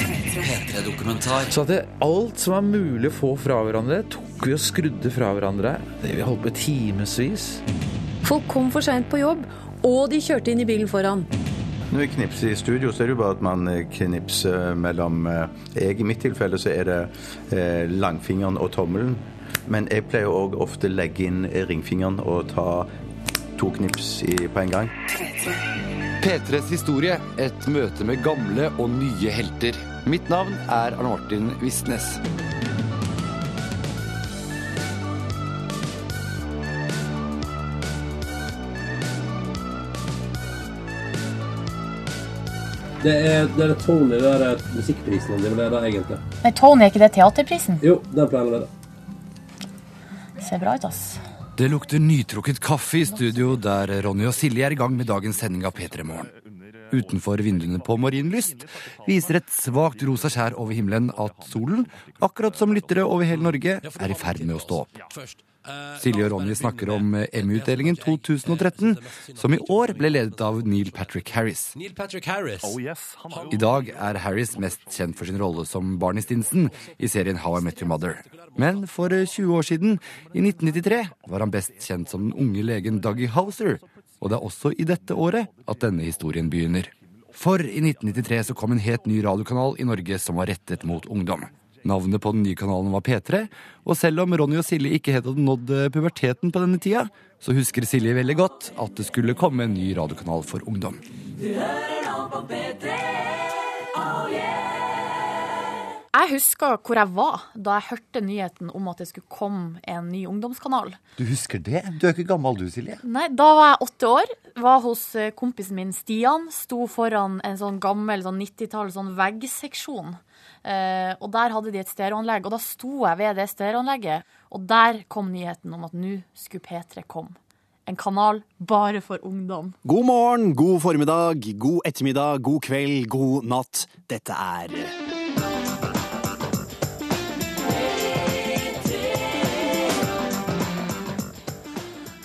P3-dokumentar. Så at det, alt som var mulig å få fra hverandre, tok vi og skrudde fra hverandre. Det Vi holdt på i timevis. Folk kom for seint på jobb, og de kjørte inn i bilen foran. Når vi knipser i studio, så er det jo bare at man eh, knipser mellom eh, jeg, I mitt tilfelle så er det eh, langfingeren og tommelen. Men jeg pleier òg ofte legge inn ringfingeren og ta to knips i, på en gang. P3s historie, et møte med gamle og nye helter. Mitt navn er Arne Martin Visnes. Det er, det er Tony, det er musikkprisen det er det egentlig. Nei, Tony, er ikke det teaterprisen? Jo, den pleier det. Ser bra ut, ass. Det lukter nytrukket kaffe i studio der Ronny og Silje er i gang med dagens sending av P3 Morgen. Utenfor vinduene på Marienlyst viser et svakt rosa skjær over himmelen at solen, akkurat som lyttere over hele Norge, er i ferd med å stå opp. Silje og Ronny snakker om Emmy-utdelingen 2013, som i år ble ledet av Neil Patrick Harris. Neil Patrick Harris. I dag er Harris mest kjent for sin rolle som Barney Stinson i serien How I Met Your Mother. Men for 20 år siden, i 1993, var han best kjent som den unge legen Dougie Hauser. Og det er også i dette året at denne historien begynner. For i 1993 så kom en helt ny radiokanal i Norge som var rettet mot ungdom. Navnet på den nye kanalen var P3, og selv om Ronny og Silje ikke helt hadde nådd puberteten på denne tida, så husker Silje veldig godt at det skulle komme en ny radiokanal for ungdom. Jeg husker hvor jeg var da jeg hørte nyheten om at det skulle komme en ny ungdomskanal. Du husker det? Du er ikke gammel du, Silje? Nei, Da var jeg åtte år, var hos eh, kompisen min Stian, sto foran en sånn gammel sånn 90-tall sånn veggseksjon. Eh, og der hadde de et stereoanlegg, og da sto jeg ved det stereoanlegget, og der kom nyheten om at nå skulle P3 komme. En kanal bare for ungdom. God morgen, god formiddag, god ettermiddag, god kveld, god natt. Dette er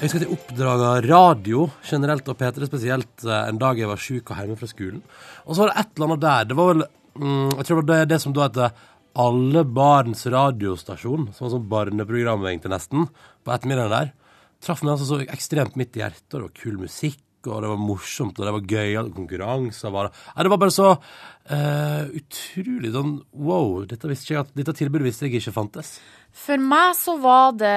Jeg husker at jeg oppdaga radio generelt, og P3 spesielt, eh, en dag jeg var sjuk og hjemme fra skolen. Og så var det et eller annet der. Det var vel mm, Jeg tror det var det, som da heter Alle barns radiostasjon, som var sånn barneprogram egentlig nesten, på ettermiddagen der. Traff meg altså så ekstremt midt i hjertet, og det var kul musikk. Og det var morsomt, og det var gøy, og konkurranser. Var det. Ja, det var bare så uh, utrolig sånn wow. Dette, visste jeg at, dette tilbudet visste jeg ikke fantes. For meg så var det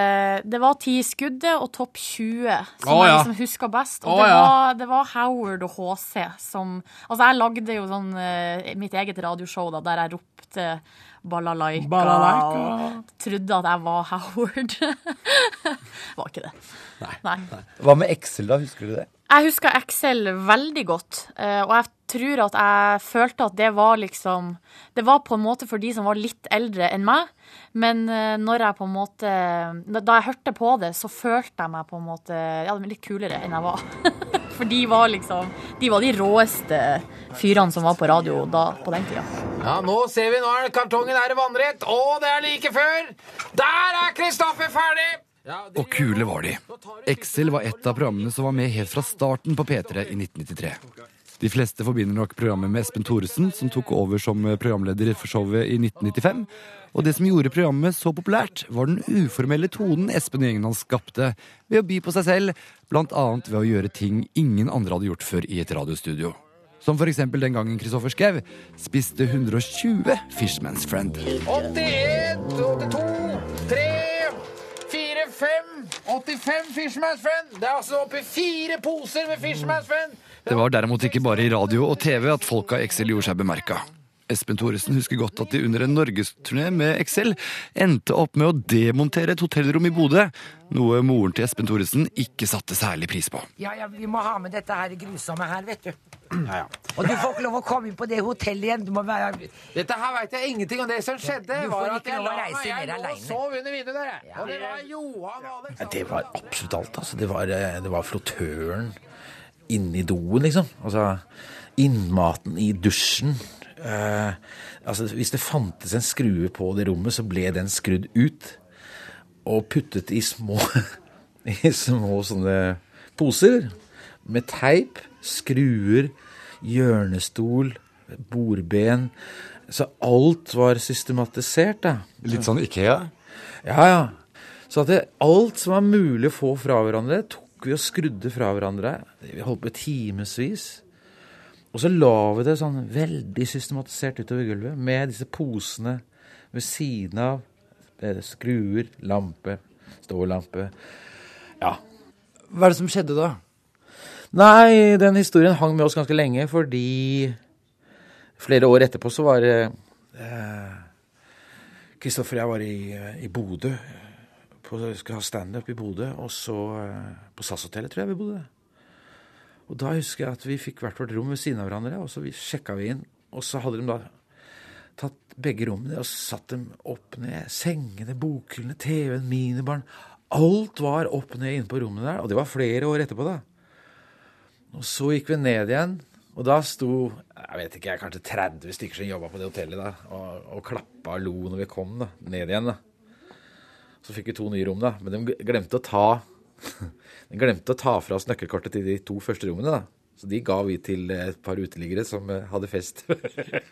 Det var Ti skuddet og Topp 20 som Å, jeg liksom huska best. Og Å, det, var, det var Howard og HC som Altså, jeg lagde jo sånn uh, mitt eget radioshow da, der jeg ropte balalaika, Balalaika. og trodde at jeg var Howard. var ikke det. Nei. Hva med Excel, da? Husker du det? Jeg husker Excel veldig godt, eh, og jeg tror at jeg følte at det var liksom Det var på en måte for de som var litt eldre enn meg, men eh, når jeg på en måte Da jeg hørte på det, så følte jeg meg på en måte ja, litt kulere enn jeg var. For de var liksom De var de råeste fyrene som var på radio da, på den tida. Ja, nå ser vi, nå er kartongen her vannrett. og det er like før! Der er Kristoffer ferdig! Og kule var de. Excel var et av programmene som var med helt fra starten på P3 i 1993. De fleste forbinder nok programmet med Espen Thoresen, som tok over som programleder for showet i 1995. Og det som gjorde programmet så populært, var den uformelle tonen Espen og gjengen hans skapte ved å by på seg selv, blant annet ved å gjøre ting ingen andre hadde gjort før i et radiostudio. Som for eksempel den gangen Kristoffer Schou spiste 120 Fishman's Friend. 81, 82, 3, 4, 5, 85 Fishman's Friend. Det er altså oppi fire poser med Fishman's Friend. Det var derimot ikke bare i radio og TV at folk av Excel gjorde seg bemerka. Espen Thoresen husker godt at de under en norgesturné med Excel endte opp med å demontere et hotellrom i Bodø, noe moren til Espen Thoresen ikke satte særlig pris på. Ja, ja, vi må ha med dette her grusomme her, vet du. Ja, ja. Og du får ikke lov å komme inn på det hotellet igjen. Du må være Dette her veit jeg ingenting om. Det som skjedde, Du får var at ikke jeg la reise meg jeg lå og alene. sov under vinduet der. jeg. Og det var Johan og Alex. Ja, det var absolutt alt. Altså. Det, var, eh, det var flottøren inni doen, liksom. Altså innmaten i dusjen. Eh, altså, hvis det fantes en skrue på det rommet, så ble den skrudd ut og puttet i små, i små sånne poser med teip, skruer, hjørnestol, bordben, Så alt var systematisert, da. Litt sånn Ikea? Ja, ja. Så at det, alt som var mulig å få fra hverandre, tok vi og skrudde fra hverandre. Vi holdt på timevis. Og så la vi det sånn veldig systematisert utover gulvet med disse posene ved siden av. eh, Skruer, lampe, stålampe. Ja. Hva er det som skjedde da? Nei, den historien hang med oss ganske lenge, fordi flere år etterpå så var Kristoffer og jeg var i, eh, i Bodø. På, skulle ha standup i Bodø, og så eh, På SAS-hotellet, tror jeg vi bodde. Og da husker jeg at vi fikk hvert vårt rom ved siden av hverandre, og så vi sjekka vi inn. Og så hadde de da tatt begge rommene og satt dem opp ned. Sengene, bokhyllene, TV-en, minibaren. Alt var opp ned inne på rommet der, og det var flere år etterpå, da. Og så gikk vi ned igjen, og da sto jeg vet ikke, kanskje 30 stykker som jobba på det hotellet da, og, og klappa og lo når vi kom da, ned igjen. da. Så fikk vi to nye rom, da, men de glemte å ta de glemte å ta fra oss nøkkelkortet til de to første rommene. da. Så de ga vi til et par uteliggere som eh, hadde fest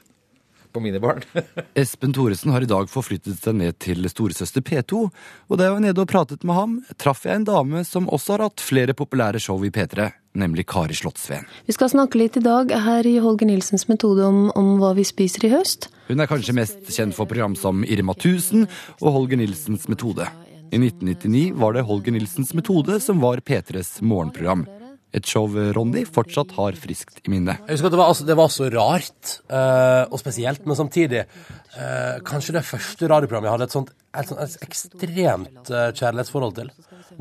på mine barn. Espen Thoresen har i dag forflyttet seg ned til storesøster P2, og da jeg var nede og pratet med ham, traff jeg en dame som også har hatt flere populære show i P3, nemlig Kari Slottsveen. Vi skal snakke litt i dag her i Holger Nilsens metode om, om hva vi spiser i høst. Hun er kanskje mest kjent for program som Irma 1000 og Holger Nilsens metode. I 1999 var det Holger Nilsens metode som var P3s morgenprogram. Et show Ronny fortsatt har friskt i minne. Jeg husker at det var, altså, det var så rart, uh, og spesielt, men samtidig uh, Kanskje det første radioprogrammet jeg hadde et sånt et, sånt, et ekstremt uh, kjærlighetsforhold til.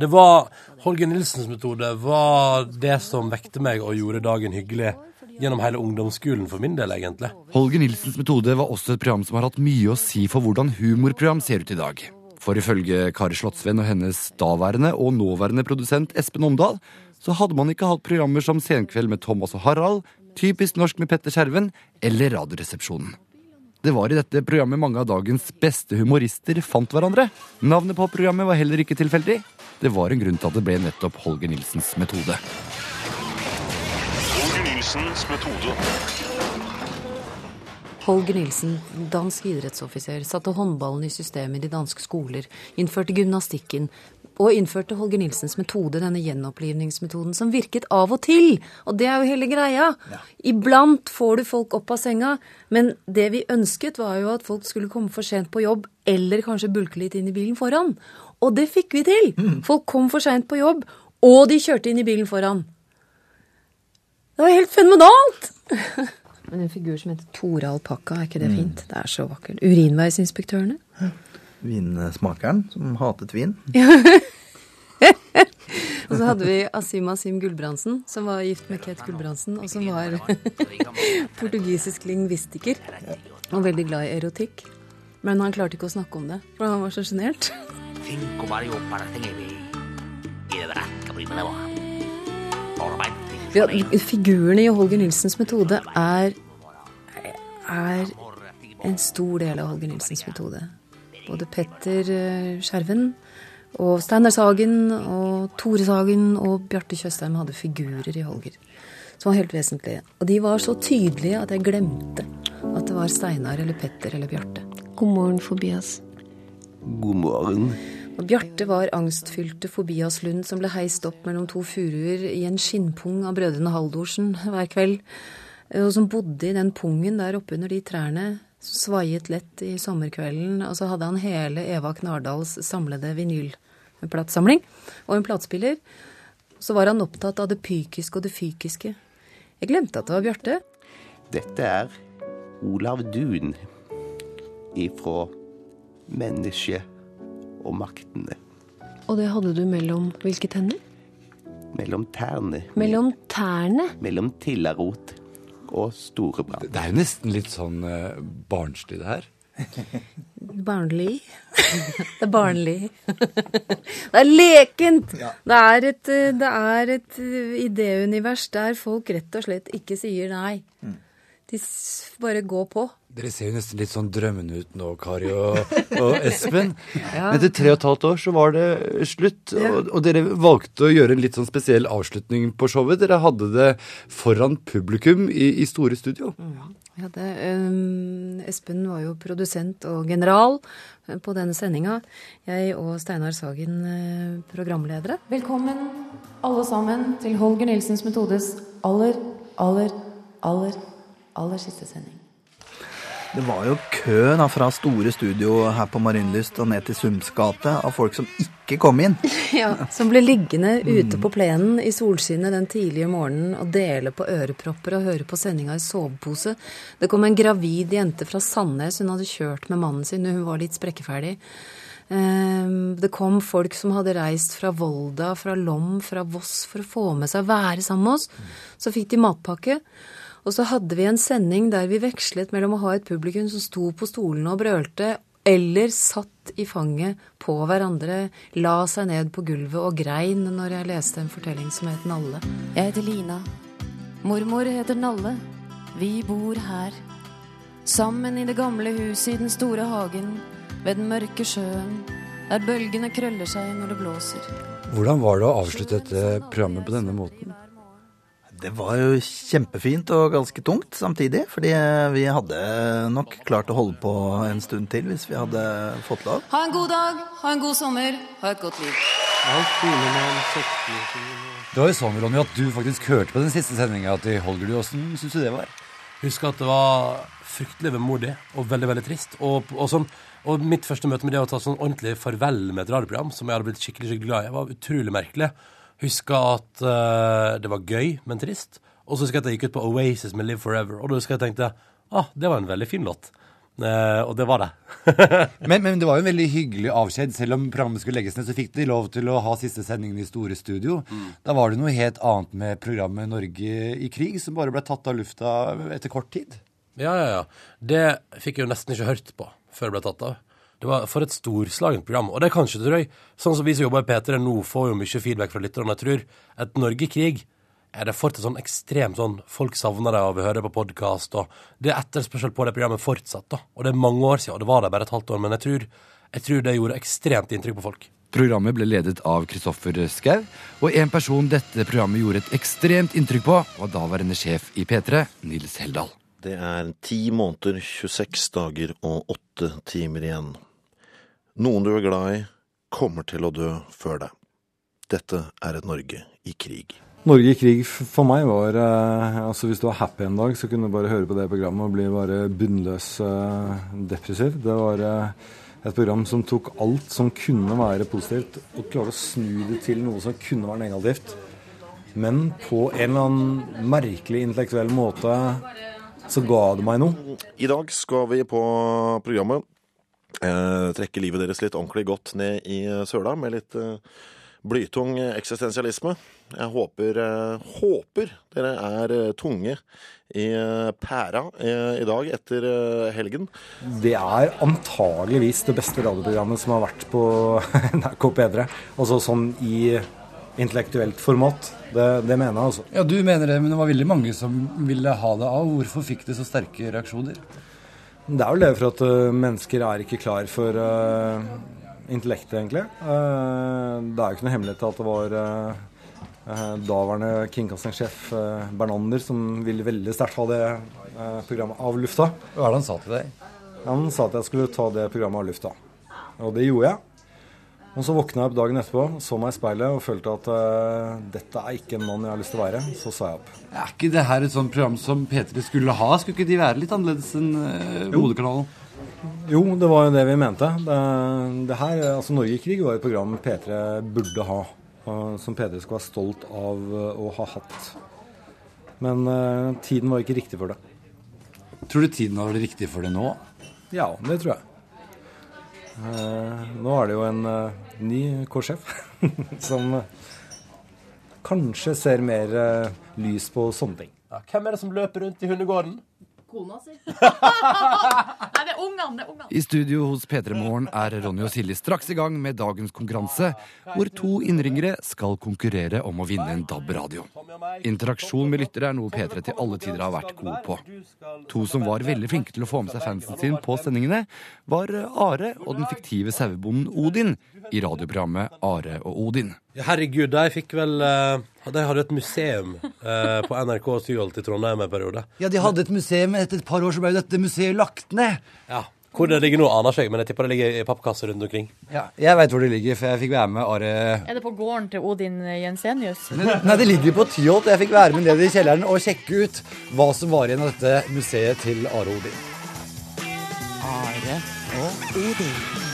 Det var Holger Nilsens metode var det som vekte meg og gjorde dagen hyggelig gjennom hele ungdomsskolen for min del, egentlig. Holger Nilsens metode var også et program som har hatt mye å si for hvordan humorprogram ser ut i dag. For ifølge Kari Slottsveen og hennes daværende og nåværende produsent Espen Omdal, så hadde man ikke hatt programmer som Senkveld med Thomas og Harald, Typisk norsk med Petter Skjerven eller Radioresepsjonen. Det var i dette programmet mange av dagens beste humorister fant hverandre. Navnet på programmet var heller ikke tilfeldig. Det var en grunn til at det ble nettopp Holger Nilsens metode. Holger Nilsens metode. Holger Nilsen, dansk idrettsoffiser, satte håndballen i systemet i de danske skoler, innførte gymnastikken og innførte Holger Nilsens metode, denne gjenopplivningsmetoden, som virket av og til. Og det er jo hele greia. Iblant får du folk opp av senga, men det vi ønsket, var jo at folk skulle komme for sent på jobb, eller kanskje bulke litt inn i bilen foran. Og det fikk vi til! Folk kom for seint på jobb, og de kjørte inn i bilen foran. Det var helt fenomenalt! Men en figur som heter Tore Alpakka, er ikke det fint? Det er så vakkert. Urinveisinspektørene. Vinsmakeren som hatet vin. Og så hadde vi Asim Asim Gulbrandsen, som var gift med Kate Gulbrandsen, og som var portugisisk lingvistiker. Og veldig glad i erotikk. Men han klarte ikke å snakke om det, for han var så sjenert. Cinco Mario Ja, figurene i Holger Nilsens metode er, er en stor del av Holger Nilsens metode. Både Petter eh, Skjerven og Steinar Sagen og Tore Sagen og Bjarte Tjøstheim hadde figurer i Holger som var helt vesentlige. Og de var så tydelige at jeg glemte at det var Steinar eller Petter eller Bjarte. God morgen, Fobias. God morgen. Og Bjarte var angstfylte Fobias Lund som ble heist opp mellom to furuer i en skinnpung av brødrene Haldorsen hver kveld, og som bodde i den pungen der oppe under de trærne, som svaiet lett i sommerkvelden, og så hadde han hele Eva Knardals samlede vinylplatesamling og en platespiller. Så var han opptatt av det pykiske og det fykiske. Jeg glemte at det var Bjarte. Dette er Olav Duun ifra Mennesket og maktene. Og det hadde du mellom hvilke tenner? Mellom tærne. Mellom tærne? Mellom tillarot og storebrann. Det er jo nesten litt sånn uh, barnslig, det her. Barnlig. det er barnlig. det er lekent! Det er et, eh, det er et eh, idéunivers der folk rett og slett ikke sier nei. De bare går på. Dere ser jo nesten litt sånn drømmende ut nå, Kari og, og Espen. Ja. Etter tre og et halvt år så var det slutt, og, og dere valgte å gjøre en litt sånn spesiell avslutning på showet. Dere hadde det foran publikum i, i store studio. Ja, det, um, Espen var jo produsent og general eh, på denne sendinga. Jeg og Steinar Sagen eh, programledere. Velkommen alle sammen til Holger Nilsens metodes aller, aller, aller, aller siste sending. Det var jo kø da, fra store studio her på Marienlyst og ned til Sums gate av folk som ikke kom inn. Ja, Som ble liggende ute på plenen i solskinnet den tidlige morgenen og dele på ørepropper og høre på sendinga i sovepose. Det kom en gravid jente fra Sandnes. Hun hadde kjørt med mannen sin, hun var litt sprekkeferdig. Ehm, Det kom folk som hadde reist fra Volda, fra Lom, fra Voss for å få med seg å være sammen med oss. Så fikk de matpakke. Og så hadde vi en sending der vi vekslet mellom å ha et publikum som sto på stolene og brølte, eller satt i fanget på hverandre, la seg ned på gulvet og grein når jeg leste en fortelling som het Nalle. Jeg heter Lina. Mormor heter Nalle. Vi bor her. Sammen i det gamle huset i den store hagen, ved den mørke sjøen, der bølgene krøller seg når det blåser. Hvordan var det å avslutte dette programmet på denne måten? Det var jo kjempefint og ganske tungt samtidig, fordi vi hadde nok klart å holde på en stund til hvis vi hadde fått lov. Ha en god dag, ha en god sommer, ha et godt liv. Det var jo sånn, Ronny, at du faktisk hørte på den siste sendinga til Holger. Du, Åssen syns du det var? Husker at det var fryktelig vemodig og veldig veldig trist. Og, og, sånn, og mitt første møte med det å ta sånn ordentlig farvel med et radioprogram som jeg hadde blitt skikkelig skikkelig glad i, var utrolig merkelig. Husker at uh, det var gøy, men trist. Og så husker jeg at jeg gikk ut på Oasis med Live Forever. Og da husker jeg at jeg tenkte ah, det var en veldig fin låt. Uh, og det var det. Men, men det var jo en veldig hyggelig avskjed. Selv om programmet skulle legges ned, så fikk de lov til å ha siste sendingen i store studio. Da var det noe helt annet med programmet Norge i krig, som bare ble tatt av lufta etter kort tid. Ja, ja, ja. Det fikk jeg jo nesten ikke hørt på før det ble tatt av. Det var For et storslagent program. Og det er kanskje, tror jeg, sånn som vi som jobber i P3 nå, får jo mye feedback fra lytterne. Jeg tror et Norge i krig er det fortsatt sånn ekstremt sånn Folk savner det og vil høre på podkast, og det er etterspørsel på det programmet fortsatt, da. Og det er mange år siden, og det var der bare et halvt år, men jeg tror, jeg tror det gjorde ekstremt inntrykk på folk. Programmet ble ledet av Kristoffer Schau, og en person dette programmet gjorde et ekstremt inntrykk på, var daværende sjef i P3, Nils Heldal. Det er ti måneder, 26 dager og åtte timer igjen. Noen du er glad i, kommer til å dø før deg. Dette er et Norge i krig. Norge i krig for meg var eh, altså Hvis du var happy en dag, så kunne du bare høre på det programmet og bli bare bunnløs eh, depressiv. Det var eh, et program som tok alt som kunne være positivt, og klarte å snu det til noe som kunne være negativt. Men på en eller annen merkelig intellektuell måte så ga det meg noe. I dag skal vi på programmet eh, trekke livet deres litt ordentlig godt ned i søla med litt eh, blytung eksistensialisme. Jeg håper, eh, håper dere er eh, tunge i eh, pæra eh, i dag etter eh, helgen. Det er antageligvis det beste radioprogrammet som har vært på NRK P3. Altså sånn i intellektuelt format. Det, det mener jeg, altså. Ja, du mener det, men det var veldig mange som ville ha det av. Hvorfor fikk det så sterke reaksjoner? Det er vel det for at uh, mennesker er ikke klar for uh, intellektet, egentlig. Uh, det er jo ikke noe hemmelighet at det var eh, eh, daværende kringkastingssjef Bernander som ville veldig sterkt ha det eh, programmet av lufta. Hva er det han sa til deg? Han sa at jeg skulle ta det programmet av lufta. Og det gjorde jeg. Og så våkna jeg opp dagen etterpå, så meg i speilet og følte at uh, dette er ikke en mann jeg har lyst til å være. Så sa jeg opp. Er ikke det her et sånt program som P3 skulle ha? Skulle ikke de være litt annerledes enn uh, Jo. Jo, det var jo det vi mente. Det, det her, altså Norge i krig var et program P3 burde ha. og Som P3 skulle være stolt av eh, å ha hatt. Men uh, tiden var ikke riktig for det. Tror du tiden var riktig for det nå? Ja, det tror jeg. Uh, nå er det jo en eh, ny K-sjef som kanskje ser mer eh, lys på sånne ting. Hvem er det som løper rundt i hundegården? Kona si. Nei, det er ungene, det er ungene. I studio hos P3 Morgen er Ronny og Silje straks i gang med dagens konkurranse, hvor to innringere skal konkurrere om å vinne en DAB-radio. Interaksjon med lyttere er noe P3 til alle tider har vært gode på. To som var veldig flinke til å få med seg fansen sin på sendingene, var Are og den fiktive sauebonden Odin i radioprogrammet Are og Odin. Herregud, de fikk vel eh, De hadde et museum eh, på NRK Tyholt i Trondheim en periode. Ja, de hadde et museum. Etter et par år så ble dette museet lagt ned. Ja. Hvor det ligger nå, aner ikke jeg, men jeg tipper det ligger i pappkasser rundt omkring. Ja, Jeg veit hvor det ligger, for jeg fikk være med Are Er det på gården til Odin Jensenius? Nei, det ligger på Tyholt. Jeg fikk være med ned i kjelleren og sjekke ut hva som var igjen av dette museet til Are Odin. Are og Odin.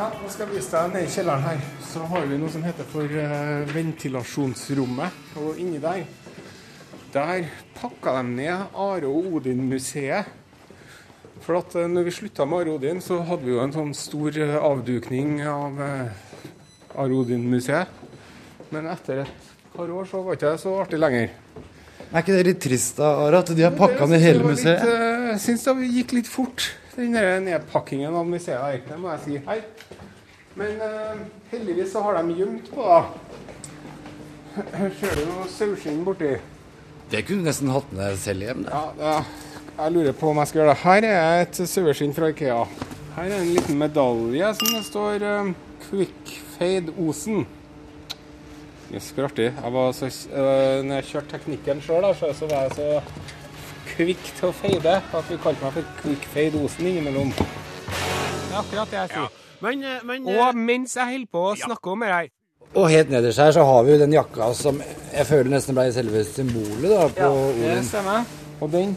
Ja, nå skal jeg vise deg nede i kjelleren her. Så har vi noe som heter for eh, ventilasjonsrommet. Og inni der, der pakka de ned Are og Odin-museet. For at eh, når vi slutta med Are Odin, så hadde vi jo en sånn stor eh, avdukning av Are Odin-museet. Men etter et par år så var ikke det så artig lenger. Er ikke det litt trist, da, Are, at de har pakka ned hele museet? Jeg syns det gikk litt fort, den nedpakkingen av museet her. Det må jeg si. Hei. Men uh, heldigvis så har de gjemt på, da. Ser du noe saueskinn borti. Det kunne du nesten hatt med selv hjem. Ja, ja, jeg lurer på om jeg skal gjøre det. Her er et saueskinn fra Ikea. Her er en liten medalje som det står um, Quickfade Osen. Jøss, hvor artig. Jeg var så, uh, når jeg kjørte teknikken sjøl, så, så var jeg så kvikk til å fade at vi kalte meg for Quickfade Osen innimellom. Det er akkurat det jeg sier. Men, eh, men Og mens jeg holder på å snakke om det her Og helt nederst her så har vi jo den jakka som jeg føler nesten ble selve symbolet da, på Det Odin. stemmer. Og den,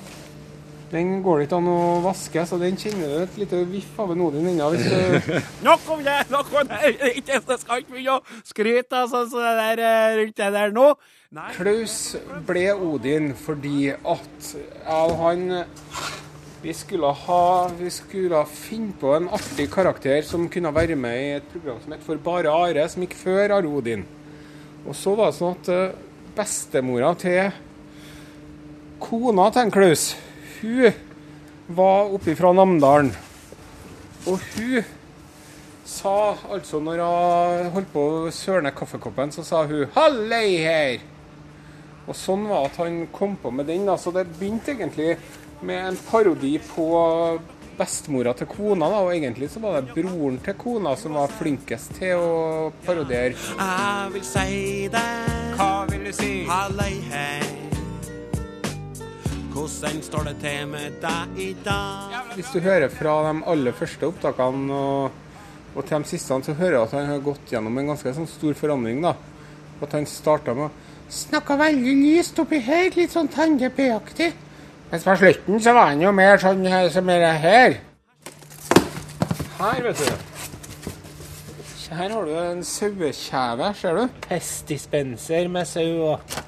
den går det ikke an å vaske, så den kjenner du et lite viff av en Odin ennå. Nok om det! Nok om det! Jeg skal ikke begynne å skryte altså, så det der, eh, rundt det der nå. Klaus ble Odin fordi at jeg han vi skulle, ha, vi skulle finne på en artig karakter som kunne være med i et program som het For bare Are, som gikk før Are Odin. Og så var det sånn at eh, bestemora til kona til Klaus, hun var oppe fra Namdalen. Og hun sa altså når hun holdt på å sørne kaffekoppen, så sa hun 'hallei her'. Og sånn var at han kom på med den. da, Så det begynte egentlig med en parodi på bestemora til kona. da, Og egentlig så var det broren til kona som var flinkest til å parodiere. Jeg vil si det. Hva vil du si? Hallei, hei. Hvordan står det til med deg i dag? Hvis du hører fra de aller første opptakene og, og til de siste, så hører du at han har gått gjennom en ganske sånn stor forandring. da. At han starta med å snakke veldig lyst oppi her, litt sånn Tande P-aktig. Mens på slutten så var han jo mer sånn her, som er det her. Her, vet du. Her har du en sauekjeve, ser du. Pestdispenser med sau og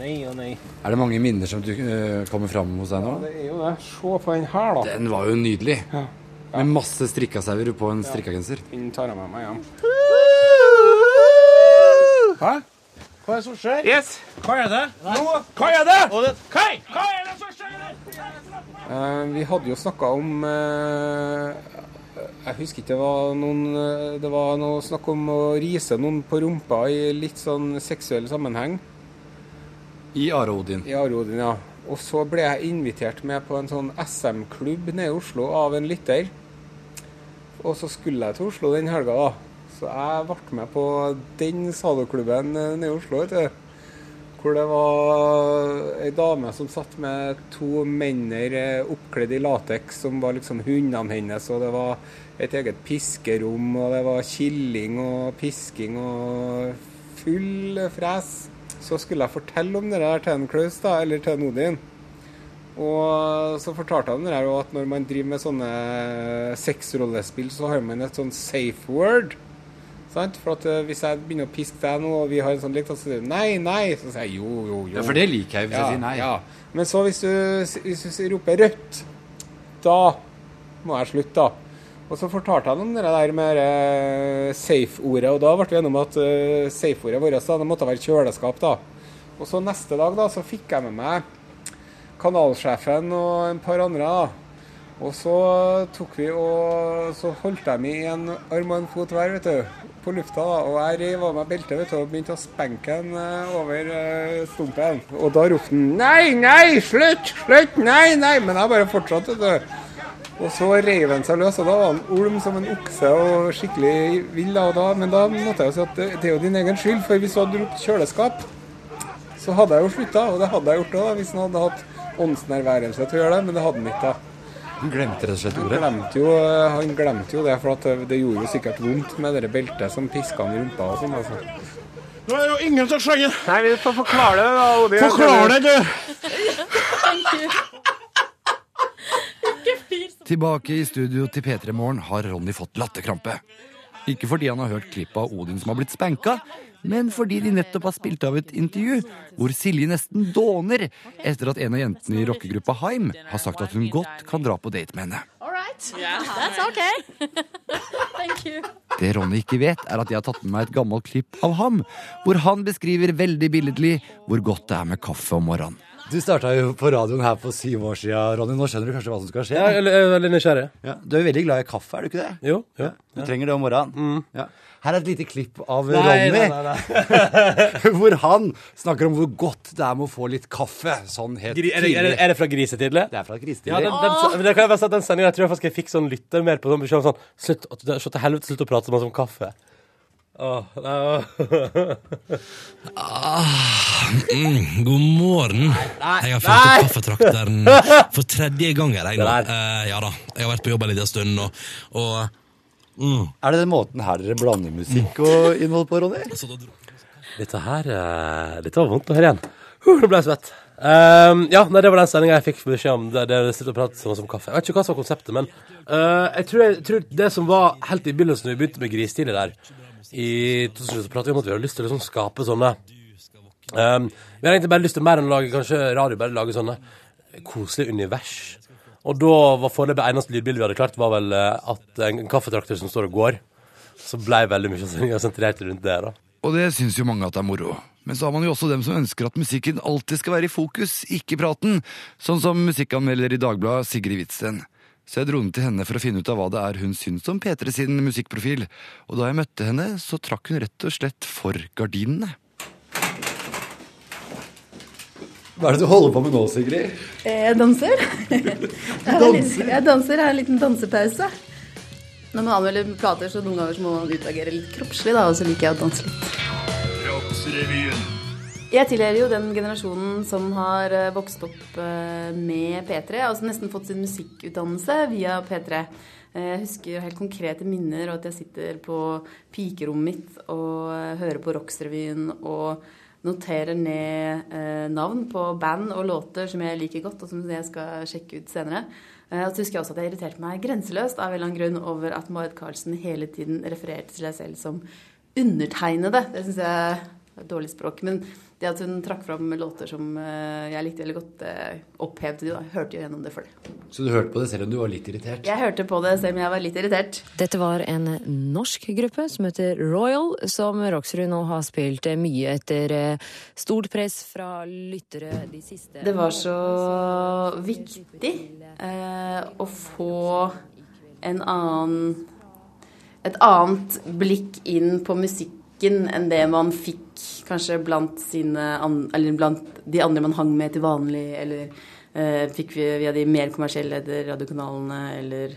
Nei og nei. Er det mange minner som du, uh, kommer fram hos deg nå? Ja, Det er jo det. Se på den her, da. Den var jo nydelig. Med masse strikkasauer på en strikkagenser. Den tar jeg med meg hjem. Hæ? Hva er det som skjer? Yes. Hva er det? Nå, hva er det? Hva, hva er det som skjer? Uh, vi hadde jo snakka om uh, Jeg husker ikke det var noen uh, Det var noe snakk om å rise noen på rumpa i litt sånn seksuell sammenheng. I Are Odin. I Are Odin, ja. Og så ble jeg invitert med på en sånn SM-klubb nede i Oslo av en lytter. Og så skulle jeg til Oslo den helga, da. Så jeg ble med på den saloklubben nede i Oslo, vet du. Hvor det var ei dame som satt med to menner eh, oppkledd i lateks, som var liksom hundene hennes. Og det var et eget piskerom, og det var killing og pisking og full fres. Så skulle jeg fortelle om det der til en Klaus, da, eller til en Odin. Og så fortalte han der at når man driver med sånne sexrollespill, så har man et sånn safe word. Sant? For at eh, Hvis jeg begynner å piske deg nå, og vi har en sånn lek, så sier du nei, nei. Så sier jeg jo, jo, jo. Ja, for det liker jeg hvis jeg sier nei. Ja. Men så hvis du, hvis du roper rødt, da må jeg slutte, da. Og så fortalte han om det der med det safe-ordet, og da ble vi enige om at uh, safe-ordet vårt da, det måtte være kjøleskap. da. Og så neste dag da, så fikk jeg med meg kanalsjefen og en par andre. da. Og så tok vi og så holdt de i en arm og en fot hver, vet du, på lufta. da, Og jeg rev av meg beltet vet du, og begynte å spenke den eh, over eh, stumpen. Og da ropte han 'nei, nei, slutt, slutt, nei, nei'. Men jeg bare fortsatte, vet du. Og så reiv han seg løs, og da var han olm som en okse og skikkelig vill. da, Men da måtte jeg jo si at det, det er jo din egen skyld, for hvis du hadde ropt kjøleskap, så hadde jeg jo slutta, og det hadde jeg gjort òg, hvis han hadde hatt åndsnærværelse til å gjøre det, men det hadde han ikke. da. Han glemte rett og slett Han ordet. glemte jo, han glemte jo det, for det gjorde jo sikkert vondt med det beltet som piska han i rumpa og sånn. altså. Nå er det jo ingen som skjønner. Nei, vi får forklare det, da, Odin. Forklare det, du. Tilbake i studio til P3 Morgen har Ronny fått latterkrampe. Ikke fordi han har hørt klippet av Odin som har blitt spanka, men fordi de nettopp har spilt av et intervju hvor Silje nesten dåner etter at en av jentene i rockegruppa Haim har sagt at hun godt kan dra på date med henne. All right. That's okay. Det Ronny ikke vet, er at jeg har tatt med meg et gammelt klipp av ham, hvor han beskriver veldig billedlig hvor godt det er med kaffe om morgenen. Du starta jo på radioen her for syv år siden, Ronny. Nå skjønner du kanskje hva som skal skje? Ja, jeg er veldig nysgjerrig. Ja, du er jo veldig glad i kaffe, er du ikke det? Jo. jo. Du trenger det om morgenen. Ja. Her er et lite klipp av Nei, Ronny, nei, nei, hvor han snakker om hvor godt det er med å få litt kaffe. Sånn helt Gri- Er det, er, det, er det fra Grisetidlig? Det er fra Ja, Grisetidlig. den, den, si at den sendinga tror jeg faktisk jeg fikk sånn lytter mer på sånn sånn Slutt, slutt, slutt, helvete slutt å prate så mye om kaffe. Åh, nei, ah, Mm, god morgen. Jeg har fylt opp kaffetrakteren for tredje gang. Jeg, nå. Eh, ja da. Jeg har vært på jobb en liten stund, og, og mm. Er det den måten her dere blander musikk og innhold på, Ronny? Dette her eh, Dette var vondt å høre igjen. Uh, nå ble jeg svett. Ehm, ja, nei, det var den sendinga jeg fikk beskjed om. Det, det sitter og sånn som kaffe. Jeg vet ikke hva som var konseptet, men uh, jeg, tror, jeg tror det som var helt i begynnelsen, når vi begynte med Gristidlig der, i 2000, så pratet vi om at vi hadde lyst til å liksom skape sånne um, Vi har egentlig bare lyst til mer enn å lage kanskje radio, bare lage sånne koselige univers. Og da var foreløpig eneste lydbilde vi hadde klart, var vel eh, at en, kaffetrakter som står og går. Så ble veldig mye av sendinga sentrert rundt det. da. Og det syns jo mange at det er moro. Men så har man jo også dem som ønsker at musikken alltid skal være i fokus, ikke praten. Sånn som musikkanmelder i Dagbladet, Sigrid Hvitsten. Så jeg dro ned til henne for å finne ut av hva det er hun syns om P3 sin musikkprofil. Og da jeg møtte henne, så trakk hun rett og slett for gardinene. Hva er det du holder på med nå, Sigrid? Jeg danser. Jeg, har jeg danser, jeg har en liten dansepause. Når man anmelder plater, så noen ganger så må man utagere litt kroppslig, da, og så liker jeg å danse litt. Jeg tilhører jo den generasjonen som har eh, vokst opp eh, med P3, altså nesten fått sin musikkutdannelse via P3. Eh, Jeg husker helt konkrete minner, og at jeg sitter på pikerommet mitt og hører på Rocksrevyen og noterer ned navn på band og låter som jeg liker godt, og som jeg skal sjekke ut senere. Og så husker jeg også at jeg irriterte meg grenseløst av en eller annen grunn over at Marit Karlsen hele tiden refererte til seg selv som undertegnede. Det syns jeg er dårlig språk. Men det at hun trakk fram låter som eh, jeg likte veldig godt, eh, opphevde. Jeg hørte jo gjennom det for det. Så du hørte på det selv om du var litt irritert? Jeg hørte på det selv om jeg var litt irritert. Dette var en norsk gruppe som heter Royal, som Roxrud nå har spilt mye etter eh, stort press fra lyttere de siste Det var så viktig eh, å få en annen Et annet blikk inn på musikken enn det man fikk kanskje blant sine blant de andre man hang med til vanlig, eller eh, fikk via de mer kommersielle radiokanalene, eller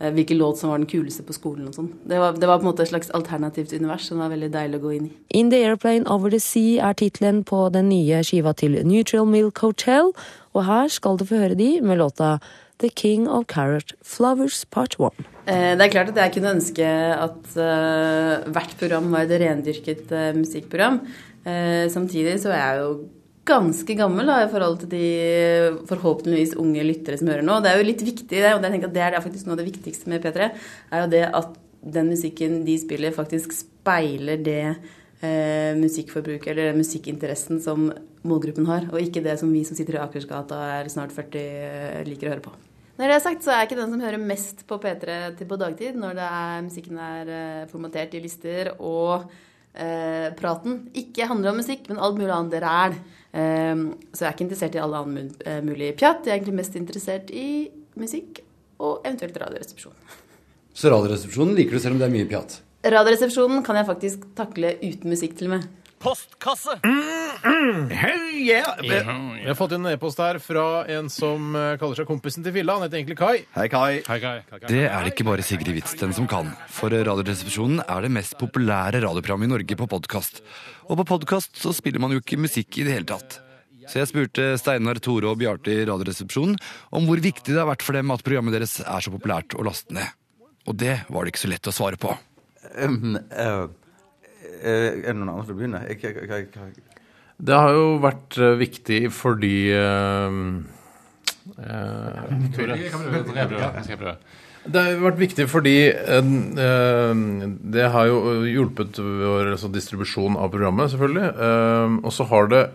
eh, hvilken låt som var den kuleste på skolen og sånn. Det, det var på en måte et slags alternativt univers som var veldig deilig å gå inn i. In the Airplane Over the Sea er tittelen på den nye skiva til Neutral Milk Hotel, og her skal du få høre de med låta The King of Carrot Flowers Part 1. Eh, Det er klart at jeg kunne ønske at eh, hvert program var et rendyrket eh, musikkprogram. Samtidig så er jeg jo ganske gammel da, i forhold til de forhåpentligvis unge lyttere som hører nå. Det er jo litt viktig, og jeg tenker at det er faktisk noe av det viktigste med P3, er jo det at den musikken de spiller, faktisk speiler det eh, musikkforbruket eller den musikkinteressen som målgruppen har, og ikke det som vi som sitter i Akersgata er snart 40 eh, liker å høre på. Når det er sagt, så er jeg ikke den som hører mest på P3 til på dagtid, når det er, musikken er eh, formatert i lister og eh, praten ikke handler om musikk, men alt mulig annet det er. Eh, så jeg er ikke interessert i alle annen eh, mulig pjatt. Jeg er egentlig mest interessert i musikk og eventuelt Radioresepsjonen. Så Radioresepsjonen liker du selv om det er mye pjatt? Radioresepsjonen kan jeg faktisk takle uten musikk til og med. Postkasse! Jeg har fått en e-post her fra en som eh, kaller seg kompisen til Filla. Han heter egentlig Kai. Hei, Kai. Hei, Kai. Det er det ikke bare Sigrid Hvitsten som kan. For Radioresepsjonen er det mest populære radioprogrammet i Norge på podkast. Og på podkast så spiller man jo ikke musikk i det hele tatt. Så jeg spurte Steinar, Tore og Bjarte i Radioresepsjonen om hvor viktig det har vært for dem at programmet deres er så populært å laste ned. Og det var det ikke så lett å svare på. Um, eh, er det noen andre som vil begynne? Jeg, jeg, jeg, jeg, Det har jo vært eh, viktig fordi eh, eh, Tore. Det har jo vært viktig fordi eh, eh, det har jo hjulpet vår altså, distribusjon av programmet, selvfølgelig. Eh, og så har det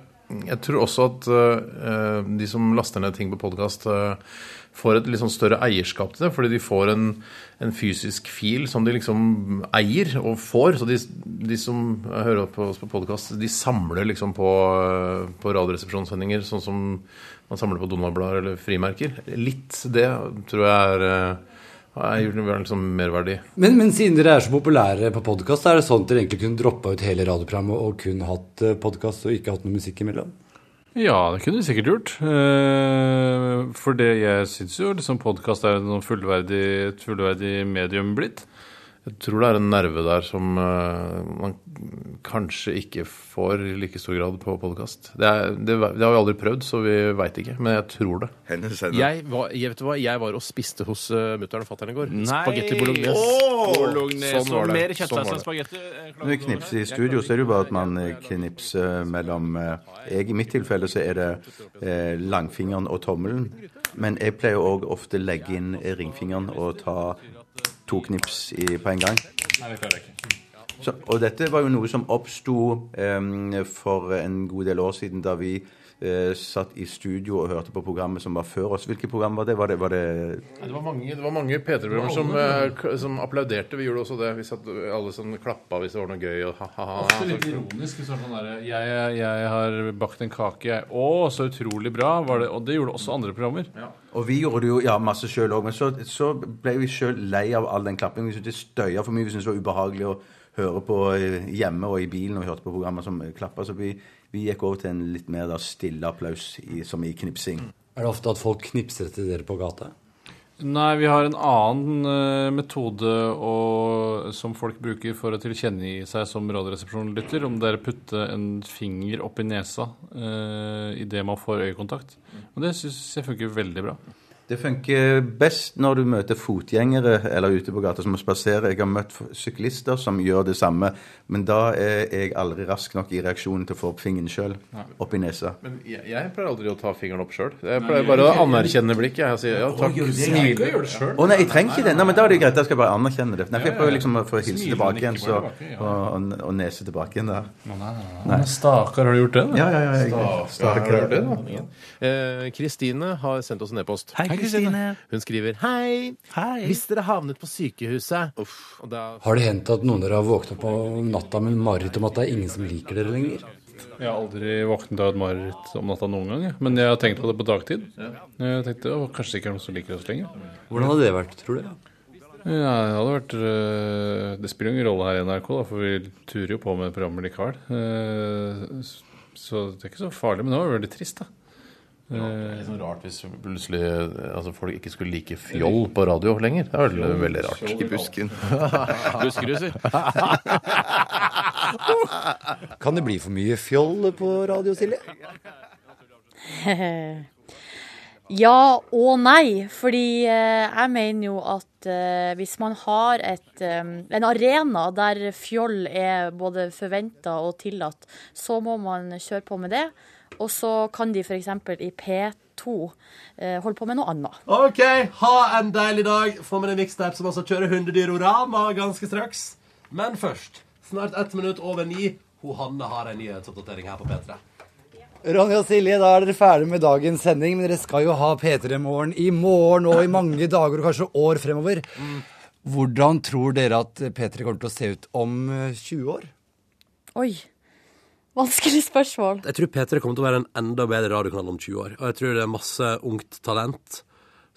Jeg tror også at eh, de som laster ned ting på podkast, får et litt sånn større eierskap til det. Fordi de får en, en fysisk fil som de liksom eier og får. Så de, de som hører på oss på podkast, de samler liksom på, på Radioresepsjonssendinger, sånn som man samler på Donald-blader eller frimerker. Litt det tror jeg er jeg har gjort liksom merverdi. Men, men siden dere er så populære på podkast, er det sånn at dere egentlig kunne droppa ut hele radioprogrammet og kun hatt podkast og ikke hatt noe musikk imellom? Ja, det kunne vi sikkert gjort. Eh, For det jeg syns jo liksom podkast er noe fullverdig, et fullverdig medium blitt. Jeg tror det er en nerve der som eh, man kanskje ikke får i like stor grad på podkast. Det, det, det har vi aldri prøvd, så vi veit ikke. Men jeg tror det. Jeg var, jeg vet du hva, jeg var og spiste hos uh, mutter'n og fatter'n i går. Spagetti bolognese. Oh! Bolognese Sånn var det. mer Sånn enn spagetti. Når vi knipser i studio, så er det jo bare at man eh, knipser mellom eh, jeg, I mitt tilfelle så er det eh, langfingeren og tommelen. Men jeg pleier òg ofte legge inn ringfingeren og ta to knips i, på en gang. Nei, vi klarer det ikke. Så, og dette var jo noe som oppsto um, for en god del år siden, da vi eh, satt i studio og hørte på programmet som var før oss. Hvilket program var det? Var det, var det Nei, Det var mange, det var mange P3-programmer som, eh, som applauderte. Vi gjorde også det. Vi satt alle sånn klappa hvis det var noe gøy. Og ha-ha-ha. Ofte litt ironisk. Sånn der, jeg, jeg har bakt en kake, jeg. Å, så utrolig bra. Var det, og det gjorde også andre programmer. Og vi gjorde det jo ja, masse sjøl òg, men så, så ble vi sjøl lei av all den klappingen. Vi syntes det støya for mye. Vi syntes det var ubehagelig å høre på eh, hjemme og i bilen og hørte på programmer som klappa. Så vi, vi gikk over til en litt mer da, stille applaus i, som i knipsing. Er det ofte at folk knipser etter dere på gata? Nei, vi har en annen uh, metode å- som folk bruker for å tilkjennegi seg som Radioresepsjon-lytter, om det er å putte en finger opp i nesa uh, idet man får øyekontakt. Og det syns jeg funker veldig bra. Det funker best når du møter fotgjengere eller ute på gata som må spasere. Jeg har møtt syklister som gjør det samme, men da er jeg aldri rask nok i reaksjonen til å få opp fingeren sjøl opp i nesa. Men jeg, jeg pleier aldri å ta fingeren opp sjøl. Jeg pleier bare å anerkjenne blikket. Jeg sier ja, takk. smil. Å nei, jeg trenger ikke det. Nei, men Da er det greit. Da skal jeg bare anerkjenne det. Nei, for Jeg prøver liksom å få hilse tilbake igjen så, og, og, og nese tilbake igjen der. Nei. Stakkar, har du gjort det? da? Ja, ja, ja. Stakkar, stakkar. har du gjort det. Eh, Kristine har sendt oss en e-post. Hei, Kristine. Hun skriver Hei. Hvis dere havnet på sykehuset og da, Har det hendt at noen av dere har våknet om natta med mareritt om at det er ingen som liker dere lenger? Jeg har aldri våknet av et mareritt om natta noen gang, jeg. men jeg har tenkt på det på dagtid. Jeg tenkte å, kanskje ikke er noen som liker oss lenger. Hvordan hadde det vært, tror du? Ja, det hadde vært øh, Det spiller ingen rolle her i NRK, da, for vi turer jo på med programmet likevel. Eh, Så det er ikke så farlig, men det var veldig trist, da. Det er litt sånn rart hvis plutselig altså, folk ikke skulle like fjoll på radio lenger. Det er veldig, veldig rart. I busken. Buskerud, si. Kan det bli for mye fjoll på radio, Silje? Ja og nei, fordi eh, jeg mener jo at eh, hvis man har et, eh, en arena der fjoll er både forventa og tillatt, så må man kjøre på med det. Og så kan de f.eks. i P2 eh, holde på med noe annet. OK, ha en deilig dag. Få med deg Mixtape, som altså kjører Hundedyrorama ganske straks. Men først, snart ett minutt over ni, hun Hanne har en nyhetsoppdatering her på P3. Ronny og Silje, da er dere ferdige med dagens sending, men dere skal jo ha P3 Morgen i morgen og i mange dager og kanskje år fremover. Hvordan tror dere at P3 kommer til å se ut om eh, 20 år? Oi. Vanskelig spørsmål. Jeg tror P3 kommer til å være en enda bedre radiokanal om 20 år. Og jeg tror det er masse ungt talent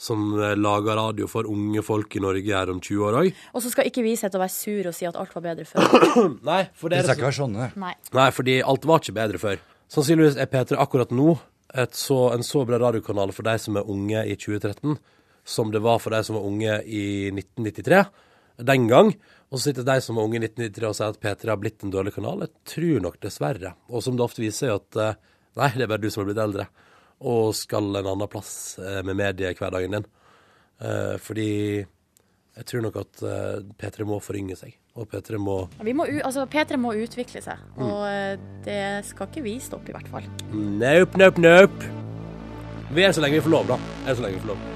som eh, lager radio for unge folk i Norge her om 20 år òg. Og så skal ikke vi sitte og være sur og si at alt var bedre før. Nei, for det er det sånne. Nei. Nei, fordi alt var ikke bedre før. Sannsynligvis er P3 akkurat nå et så, en så bra radiokanal for de som er unge i 2013, som det var for de som var unge i 1993, den gang. Og så sitter de som var unge i 1993 og sier at P3 har blitt en dårlig kanal. Jeg tror nok dessverre. Og som det ofte viser seg at eh, nei, det er bare du som har blitt eldre, og skal en annen plass eh, med mediehverdagen din. Eh, fordi jeg tror nok at eh, P3 må forynge seg, og P3 må Vi må, altså, P3 må utvikle seg, Mm. og det skal ikke vi stoppe, i hvert fall. Nope, nope, nope. Vi er så lenge vi får lov, da. Er så lenge vi får lov.